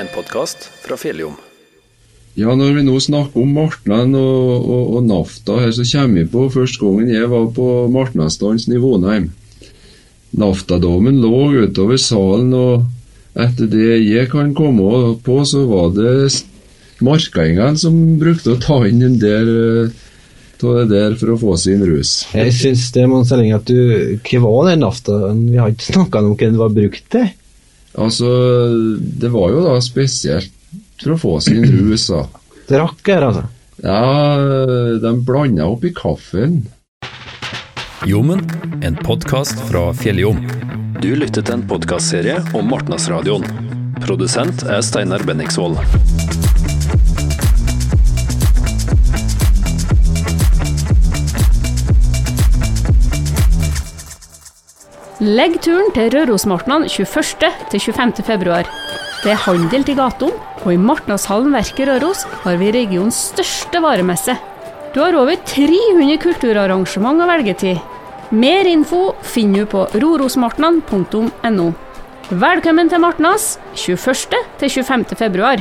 en podkast fra Fjelljom. Ja, når vi nå snakker om Martland og, og, og Nafta her, så kommer vi på første gangen jeg var på Martnadsdansen i Vonheim. Naftadommen lå utover salen, og etter det jeg kan komme på, så var det markaingene som brukte å ta inn en del av det der for å få sin rus. Jeg syns det må Selling at du Hva var den naftaen? Vi har ikke snakka om hva den var brukt til. Altså, det var jo da spesielt for å få sin rus, da. Drakk her, altså? Ja, de blanda oppi kaffen. Jommen, en podkast fra Fjelljom. Du lytter til en podkastserie om Martnasradioen. Produsent er Steinar Benningsvold. Legg turen til Rørosmartnan 21. til 25. februar. Det er handel til gatene, og i Martnadshallen Verket Røros har vi regionens største varemesse. Du har over 300 kulturarrangement å velge til. Mer info finner du på rorosmartnan.no. Velkommen til Martnas 21. til 25. februar.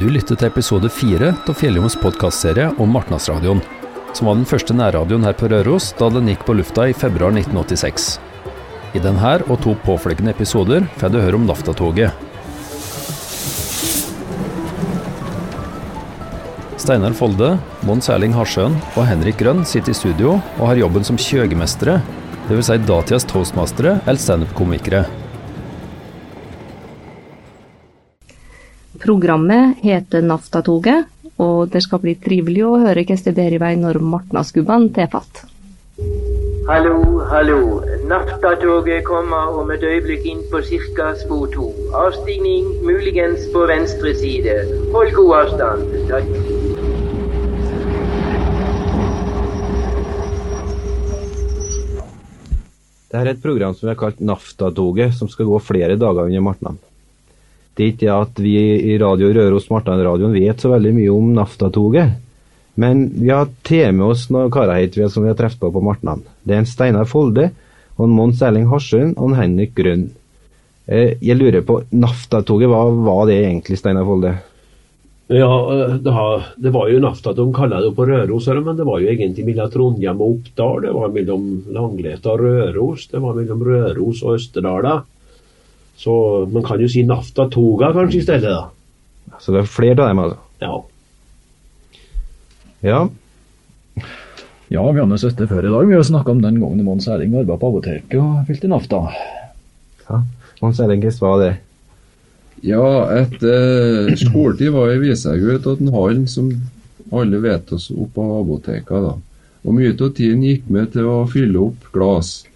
Du lytter til episode fire av Fjelljoms podkastserie om Martnasradioen, som var den første nærradioen her på Røros da den gikk på lufta i februar 1986. I denne og to påfølgende episoder får du høre om Naftatoget. Steinar Folde, Mons Erling Harsjøen og Henrik Grønn sitter i studio og har jobben som kjøgemestere, dvs. Si datidas toastmastere eller standup-komikere. Programmet heter Naftatoget, og det skal bli trivelig å høre hvordan det bærer i vei når martnadsgubbene tar fatt. Hallo, hallo. Naftatoget kommer om et øyeblikk inn på ca. spor 2. Avstigning muligens på venstre side. Hold god avstand. Takk. Det er et program som vi har kalt Naftatoget, som skal gå flere dager under Martnan. Det er ikke at vi i Radio Røros Martnan-radioen vet så veldig mye om NAFTA-toget. men vi har tatt med oss noen karer hit som vi har truffet på på Martnan. Det er en Steinar Folde, og en Mons Erling Harsund og en Henrik Grønn. Eh, Jeg lurer på, NAFTA-toget, hva var det egentlig, Steinar Folde? Ja, har, det var jo NAFTA de kaller det på Røros, men det var jo egentlig mellom Trondheim og Oppdal. Det var mellom Langleta og Røros. Det var mellom Røros og Østerdala. Så man kan jo si NAFTA-toga kanskje i stedet, da. Så det er flere av dem, altså? Ja. Ja. Ja, vi har sett det før i dag. Vi har snakka om den gangen Mons Erling arbeidet på apoteket og fylte nafta. ja. Mons Erling, hva var det? Ja, etter skoletid var jeg visegutt til en hall som alle vet oss opp på apoteket. da. Og mye av tiden gikk med til å fylle opp glass.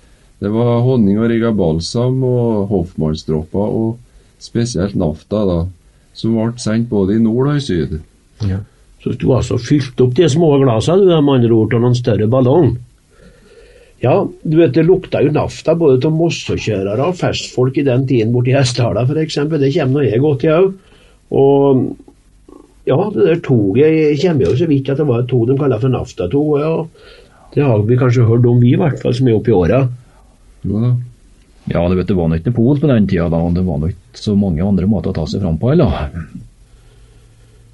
Det var honning og rigga balsam og hoffmannsdråper og spesielt nafta, da, som ble sendt både i nord og i syd. Ja. Så du altså fylte opp de små glassene, du, med andre ord, av noen større ballong? Ja, du vet det lukta jo nafta både til mossekjørere og festfolk i den tiden borti Hessdala f.eks. Det kommer nå jeg godt i òg. Og ja, det der toget kommer jo så vidt at det var et tog de kaller for naftatog. og Ja, det har vi kanskje hørt om, vi i hvert fall, som er oppi åra. Jo da. Ja, du vet, det var nå ikke pol på den tida, da. og Det var nå ikke så mange andre måter å ta seg fram på, eller?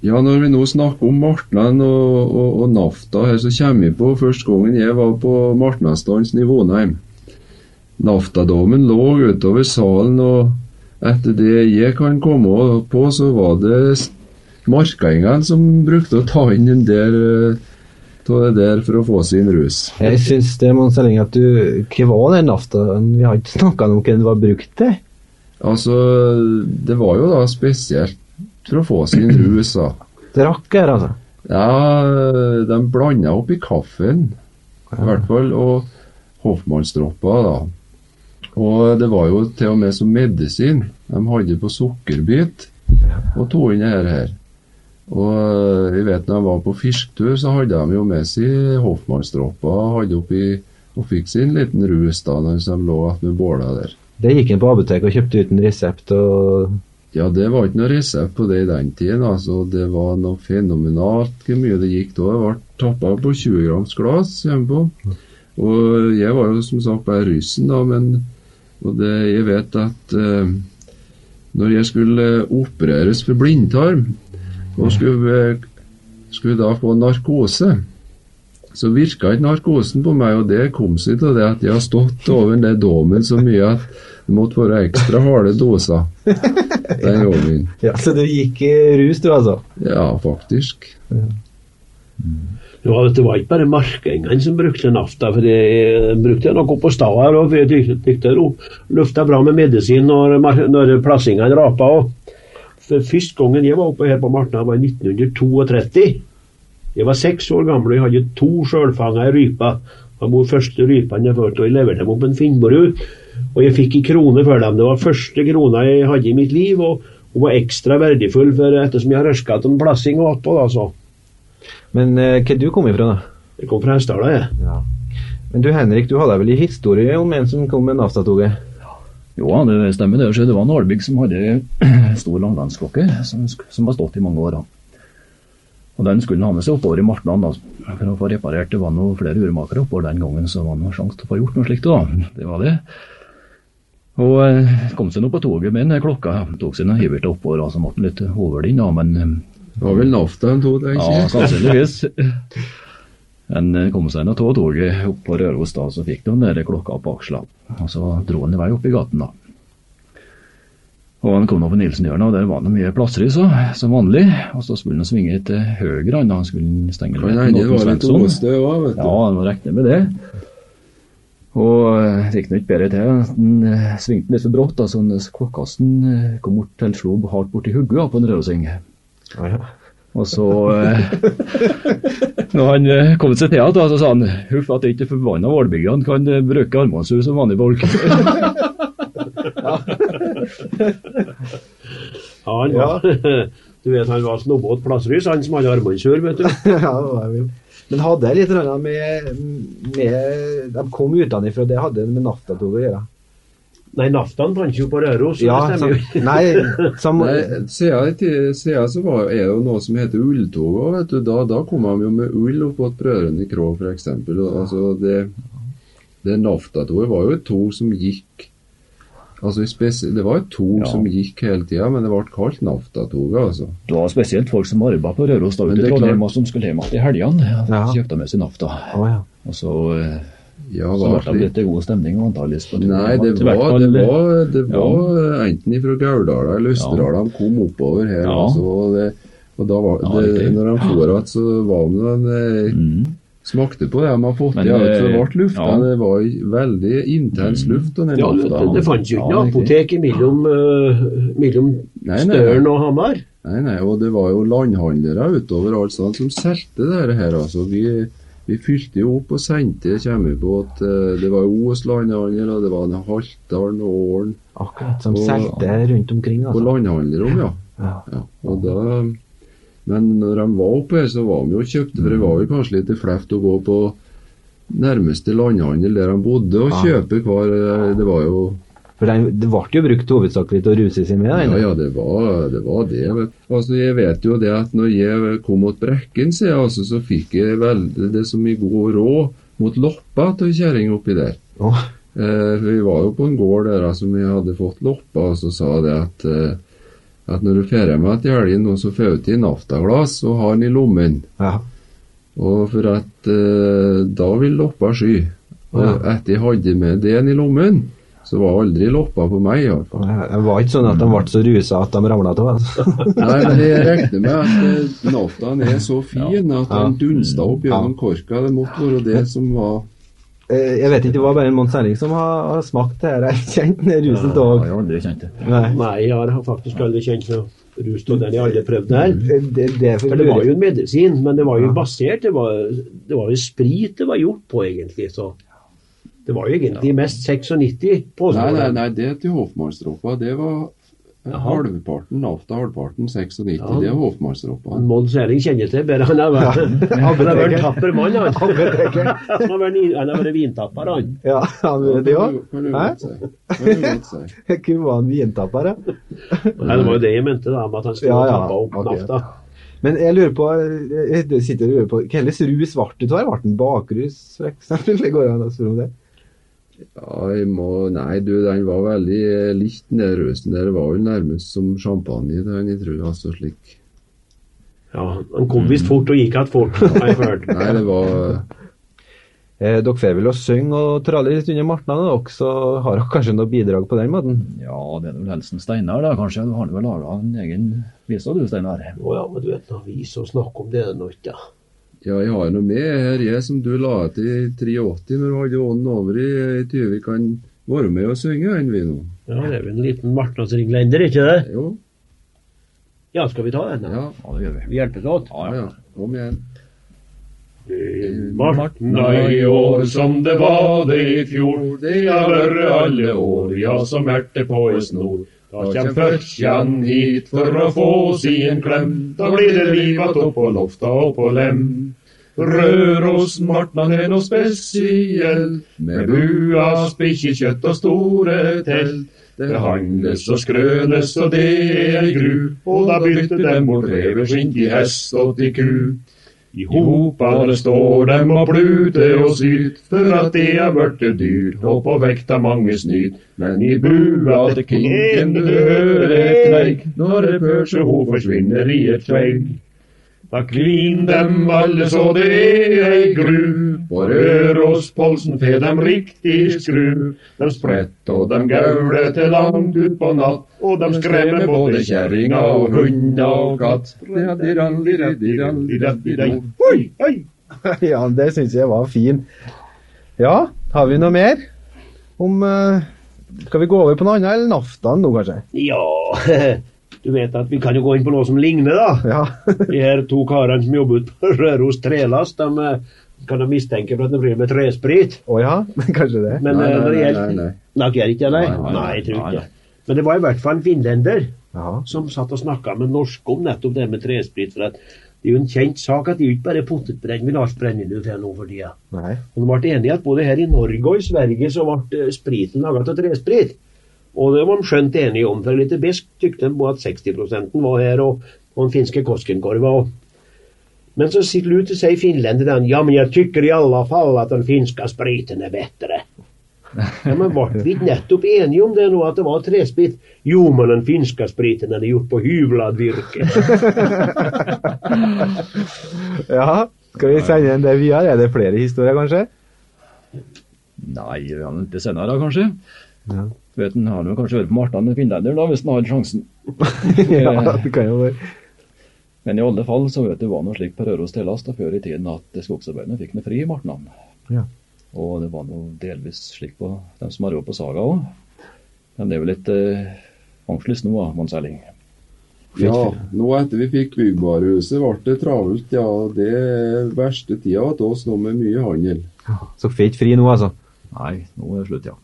Ja, når vi nå snakker om Martland og, og, og Nafta her, så kommer vi på første gangen jeg var på Martnadsdansen i Vonheim. Naftadommen lå utover salen, og etter det jeg kan komme på, så var det markaingene som brukte å ta inn en del av det der for å få sin rus. Jeg syns det må Selling at du Hva var den naftaen? Vi har ikke snakka om hva den var brukt til. Altså, det var jo da spesielt for å få sin rus, da. Drakk her, altså? Ja, de blanda oppi kaffen, i hvert fall, og hoffmannsdropper, da. Og det var jo til og med som medisin. De hadde på sukkerbit og tok inn det her. Og jeg vet når de var på fisketur, så hadde de jo med seg hoffmannsdropper hadde oppi, og fikk sin liten rus da, når de lå med båla der. Det gikk en på apoteket og kjøpte uten resept og Ja, det var ikke noe resept på det i den tiden. altså Det var noe fenomenalt hvor mye det gikk da. Det ble tappa på 20 grams glass hjemme på. Og jeg var jo som sagt bare russen, da, men og det, jeg vet at eh, når jeg skulle eh, opereres for blindtarm, og skulle, skulle da få narkose, så virka ikke narkosen på meg, og det kom seg av det at jeg har stått over den dommen så mye at det måtte være ekstra harde doser den gangen. Ja, Så du gikk i rus, du altså? Ja, faktisk. Ja, det var ikke bare markengene som brukte nafta, for jeg brukte noe på stad her, og det lufta bra med medisin når, når plassingene rapa. Og for Første gangen jeg var oppe her på Martna, var i 1932. Jeg var seks år gammel og jeg hadde to sjølfanga ryper. Det var første rypene jeg fikk, og jeg leverte dem opp en Finnborg. Og jeg fikk en krone for dem. Det var første krona jeg hadde i mitt liv, og hun var ekstra verdifull for ettersom jeg har røska en plassing attpå, Altså. Men eh, hvor du kom ifra, da? Jeg kom fra Hessdala, jeg. Ja. Men du Henrik, du hadde vel en historie om en som kom med naftatoget? Jo, det stemmer det. Det var en Alvig som hadde stor langlandsklokke som, som har stått i mange år. Og Den skulle han ha med seg oppover i Martland da, for å få reparert. Det var noe flere urmakere oppover den gangen, så det var noe sjanse til å få gjort noe slikt. da. Det var det. Og eh, kom seg nå på toget med den klokka. Tok seg noen hivert oppover, altså så måtte litt over den, da, men eh, Det var vel nafta han tok, tenker ja, sannsynligvis. Men eh, kom seg nå av toget opp på Røros, da, så fikk de den klokka på aksla. Og så dro han i vei opp i gaten, da. Og han kom nå på Nilsenhjørnet, og der var det mye plasser i, så, som vanlig. Og så skulle han svinge til høyre, han, skulle stenge litt det var litt åstø òg, vet du. Ja, han må regne med det. Og eh, det gikk nå ikke bedre til. Den eh, svingte litt for brått, da, så klokkasten eh, kom bort til slo hardt borti hodet på en rødosing. Og så eh, Når han eh, kom seg til igjen, så sa han huff at ikke forbanna Vålbyggene kan eh, bruke armbåndsur som vanlige folk. Han var, du vet, han var snobbete plassvis, han som hadde armbåndsur, vet du. ja, det var jo. Men hadde litt med, med De kom utenfra, det hadde med naftatoget å gjøre. Nei, naftaen fant jo på Røros, Ja, det stemmer jo. nei, som, Nei, siden, siden så var, er det jo noe som heter ulltog òg, vet du. Da, da kom de jo med ull oppå Brødrene Krå, f.eks. Altså, det, det naftatoget var jo et tog som gikk Altså, Det var et tog Ja. som gikk hele tida, men det ble kalt naftatoget, altså. Det var spesielt folk som arbeidet på Røros da Men ute i det Trondheim, klart- og som skulle hjem igjen i helgene. Ja. Kjøpte med seg nafta. Oh, ja. Og så, eh, Ja, så var ble det litt god stemning antakeligvis. Nei, det var, det var, det var enten fra Gauldala eller Østerdala de kom oppover her. Ja. Altså, og, det, og da var, Ja, det, riktig. når de for igjen, så var det en Mm. smakte på det de har fått i. Ja, så eh, ble luft. ja. det var veldig intens luft. Den Ja, det, lufta. det, det fantes jo ikke noe apotek mellom, uh, mellom Nei, nei, Støren og Hamar. Nei, nei, og det var jo landhandlere utover alt sånt som solgte det her. altså. Vi, vi fylte jo opp og sendte kjemmebåt. eh, Det var jo Os landhandel, og det var en Haltdalen og Ålen Akkurat som solgte rundt omkring. altså. på landhandlerom, ja. Ja. ja. Og da, men når de var oppe her, så var de jo og kjøpte, for det var jo kanskje litt fleft å gå på nærmeste landhandel der de bodde og kjøpe hver eh, Det var jo For den, det ble jo brukt hovedsakelig til å ruse seg med. Ja, den. ja, det var det. Var det. Altså, jeg vet jo det at når jeg kom mot Brekken, så, jeg, altså, så fikk jeg veldig det som i god råd mot loppa til kjerringa oppi der. Oh. Eh, for vi var jo på en gård der som vi hadde fått loppa, og så sa det at, eh, at når du fer hjem til helgen, så får du til naftaglass og har den i lommen. Ja. Og for at eh, da vil loppa sky. Og Ja. etter jeg hadde med den i lommen, så det var aldri loppa på meg, i hvert fall. Det var ikke sånn at de ble så rusa at de ramla av. Altså. Nei, men jeg regner med at eh, naftaen er så fin at Ja. den dunsta opp gjennom korka. Det måtte være det som var Eh, Jeg vet ikke, det var bare en Mons Erling som har, har smakt det her. Jeg har kjent den rusen Ja, av jeg har aldri kjent det. Nei, jeg har faktisk aldri kjent noe rus av den. Jeg har aldri prøvd det her. det, det det, for For det var jo en medisin, men det var jo basert Det var, det var jo sprit det var gjort på, egentlig. Så det var jo egentlig mest 96 Nei, påstår nei, jeg. nei, det til Hofmannsdroppa, det var Jaha. halvparten. Alta halvparten, 96. Ja. Det er Hofmannsdroppa. Mons Erling kjenner til bedre. Han har vært, han har vært en tapper mann, han. Han har vært, han har vært vintapper, han. Ja, han har vært det òg. Kunne være en vintapper, ja. Nei, det var jo det jeg mente, da, med at han skulle Ja, ja, tappa opp okay. nafta. Men jeg lurer på jeg sitter og lurer på Hva slags rus ble det av? Ble det en bakrus, f.eks.? eksempel? Det går an å spørre om det. Ja, jeg må Nei, du, den var veldig eh, litt nedrøsten der. Det var vel nærmest som champagne, den, jeg tror. Altså slik. Ja, Han kom visst fort og gikk igjen fort, har jeg hørt. Nei, det var Eh, dere får vel å synge og tralle litt under martene, dere, så har dere kanskje noe bidrag på den måten? Ja, det er vel Helsen Steinar, da, kanskje. Du har vel laga en egen vise, du, Steinar? Å ja, men du vet, nå, vi som snakker om det nå ikke. Ja. Jeg har noe med her, jeg som du la til i 83 når du hadde ånden over i, i 20. Kan være med og synge den, vi nå. ja, det er vel en liten martnadsringlender, ikke det? Jo. Ja, skal vi ta den? Ja, Ja, det gjør vi. Vi hjelpes åt. ja. ja. Kom igjen. Martna i år som det var det i fjor, det har vært alle år, ja som erter på ei snor. Da kjem Førkjan hit for å få si en klem, da blir det livat opp på lofta og på lem. Rørosmartnan er noe spesiell, med bua, spikkekjøtt og store telt. Det handles og skrønes, og det er gru, og da bytter dem bort reverskinn til hest og til ku. I hopane står dem og pluter og syr, for at de er blitt dyr, og på vekta mange snyt. Men i bua til kinken du hører et kneik, når en pølse ho forsvinner i et tveig. Da kvin dem alle så det er ei gru, på Rørospolsen fer dem riktig skru. De spretter og de gaule til langt ut på natt, og de skremmer både kjerringa og hunda og katt. Ja, det syns jeg var fin. Ja, har vi noe mer? Om eh, Skal vi gå over på noe annet, eller Naftan nå, kanskje? Ja, du vet at vi kan jo gå inn på noe som ligner, da. Ja. De her to karene som jobber ute på Røros Trelast, de eh, kan de mistenke for at de driver med tresprit. Å ja, kanskje det. Men Nei, nei, nei, nei, nei. Nei, ikke det? Nei, Nei, jeg tror ikke. Men det var i hvert fall en finlender Ja. som satt og snakka med norske om nettopp det med tresprit. For at det er jo en kjent sak at det er jo ikke bare potetbrennevin Lars Brennevin til nå for tida. Nei. Og de ble enige at både her i Norge og i Sverige så ble eh, spriten laga av tresprit. Og det var de skjønt enige om. For litt besk tykte de på at 60 var her, og, og den finske Koskenkorva òg. Men så slutter sier finlenderen ja, men jeg tykker i alle fall at den finske spriten er bedre. Ja, men ble vi nettopp enige om det nå, at det var tresprit? Jo, men den finske spriten er gjort på Hyvladvirke. Ja, skal vi sende inn det vi har? Er det flere historier, kanskje? Nei, vi er ikke senere, da, kanskje. Ja. Du vet, Han har jo kanskje vært på Martan med finlender, da, hvis han hadde sjansen. ja, det kan jo være. Men i alle fall så vet du var noe slik på Røros tillast da før i tiden at skogsarbeiderne fikk noe fri i Martnan. Ja. Og det var noe delvis slik på dem som har råd på Saga òg. Men det er vel litt eh, angstlyst nå, Mons Erling. Ja, nå etter vi fikk byggvarehuset ble det travelt. Ja, det er verste tida til oss nå med mye handel. Så får ikke fri nå, altså? Nei, nå er det slutt, ja.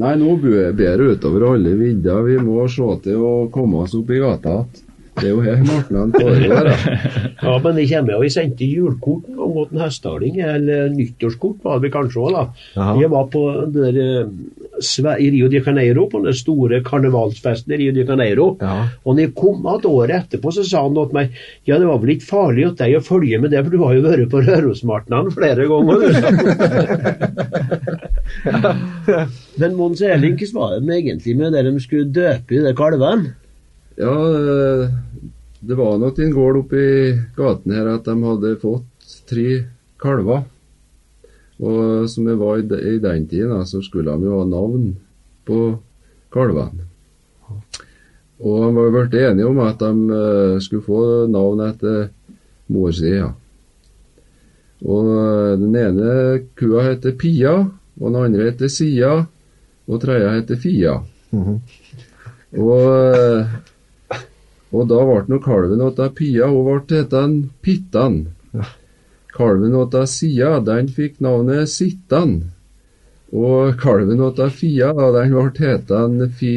Nei, nå bærer det utover alle vidder. Vi må se til å komme oss opp i gata igjen. Det er jo her marknaden foregår. Ja, men det kommer jo, vi sendte julekort om en hestaling, eller nyttårskort var det kanskje òg, da. Jaha. Jeg var på der, eh, i Rio de Janeiro, på den store karnevalsfesten i Rio de Janeiro. Ja. Og når jeg kom igjen året etterpå, så sa han til meg ja, det var vel ikke farlig at deg å følge med det, for du har jo vært på Rørosmartnan flere ganger. Men Mons Erling, hvordan var det egentlig med det de skulle døpe i de kalvene? Ja, eh, det var nok en gård oppi gaten her at de hadde fått tre kalver. Og som det var i i den tiden, så skulle de jo ha navn på kalvene. Og de var blitt enige om at de eh, skulle få navn etter mor si. Ja. Og eh, den ene kua heter Pia, og den andre heter Sia, og tredje heter Fia. Mm -hmm. og da ble nå kalven åtta Pia, hun ble heten Pittan. Kalven åtta Sia, den fikk navnet Sittan. Og kalven åtta Fia, den ble heten fi,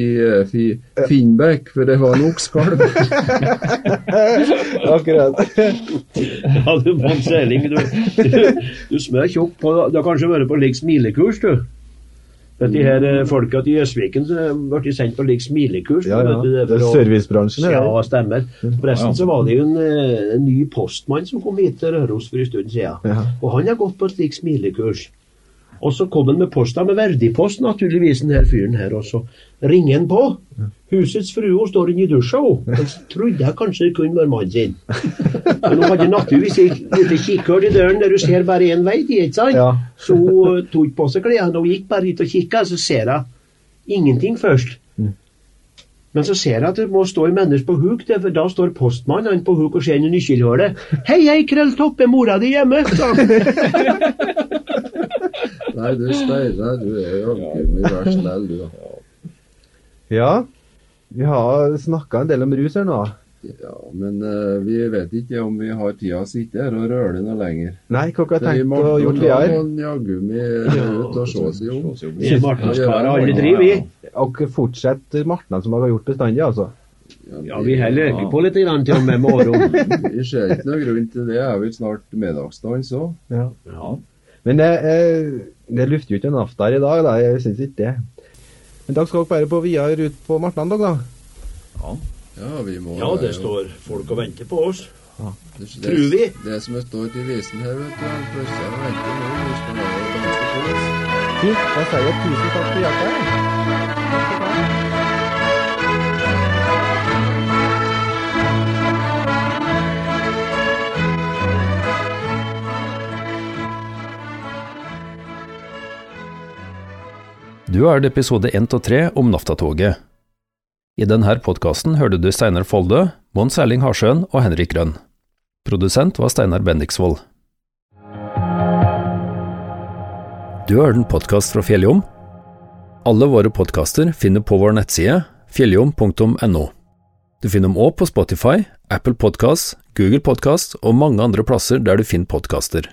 fi, Finnbekk, for det var en oksekalv. Akkurat. Ja, du Mons Erling, du, du, du smør tjukt på Du har kanskje vært på lik smilekurs, du? Vet de her eh, folka til Jøsviken ble sendt på lik smilekurs. Ja, ja. du, Det er servicebransjen, Ja, det. stemmer. Forresten så var det jo en, eh, en ny postmann som kom hit til Røros for en stund siden. Ja. Og han har gått på et slikt smilekurs. Og så kom han med posta med verdipost, naturligvis, den her fyren her. Og så ringer han på. Husets frue står inne i dusja, hun. Trodde jeg kanskje det kunne være mannen sin. Men hun hadde naturligvis et lite kikkhull i døren der du ser bare én vei, ikke sant? Ja. Så hun tok på seg klærne og gikk bare dit og kikka, så ser jeg ingenting først. Men så ser jeg at det må stå en menneske på huk, for da står postmannen på huk og ser inn i nøkkelhullet. 'Hei, hei, Krølltopp, er mora di hjemme?' sa han. Nei, du Steinar, du er jaggu meg verst lell, du. Ja, vi har snakka en del om rus her nå. Ja, men uh, vi vet ikke om vi har tida å sitte her og røre noe lenger. Nei, hva har er tenkt å gjøre videre? må han jaggu meg ut og se seg om. Vi er martnadskarer, alle driver, vi. Og fortsett martene som dere har gjort bestandig, altså? Ja, vi heller øker på litt grann til og med med årene. Vi ser ikke noe grunn til det. er vel snart middagsdans òg. Ja. Ja. Men det, eh, det lufter jo ikke en aftar her i dag, da. Jeg syns ikke det. Men dere skal dere bare på videre ut på martene, da? Ja, vi må Ja, det står folk og venter på oss. det, tror vi. Det som står til visen her, vet du, han plutselig venter noen. Fint. Da sier jeg tusen takk for hjelpa. Du har hørt episode 1 og 3 om Naftatoget. I denne podkasten hørte du Steinar Folde, Mons Erling Harsjøen og Henrik Rønn. Produsent var Steinar Bendiksvold. Du har hørt en podkast fra Fjelljom. Alle våre podkaster finner på vår nettside fjelljom.no. Du finner dem òg på Spotify, Apple Podkast, Google Podkast og mange andre plasser der du finner podkaster.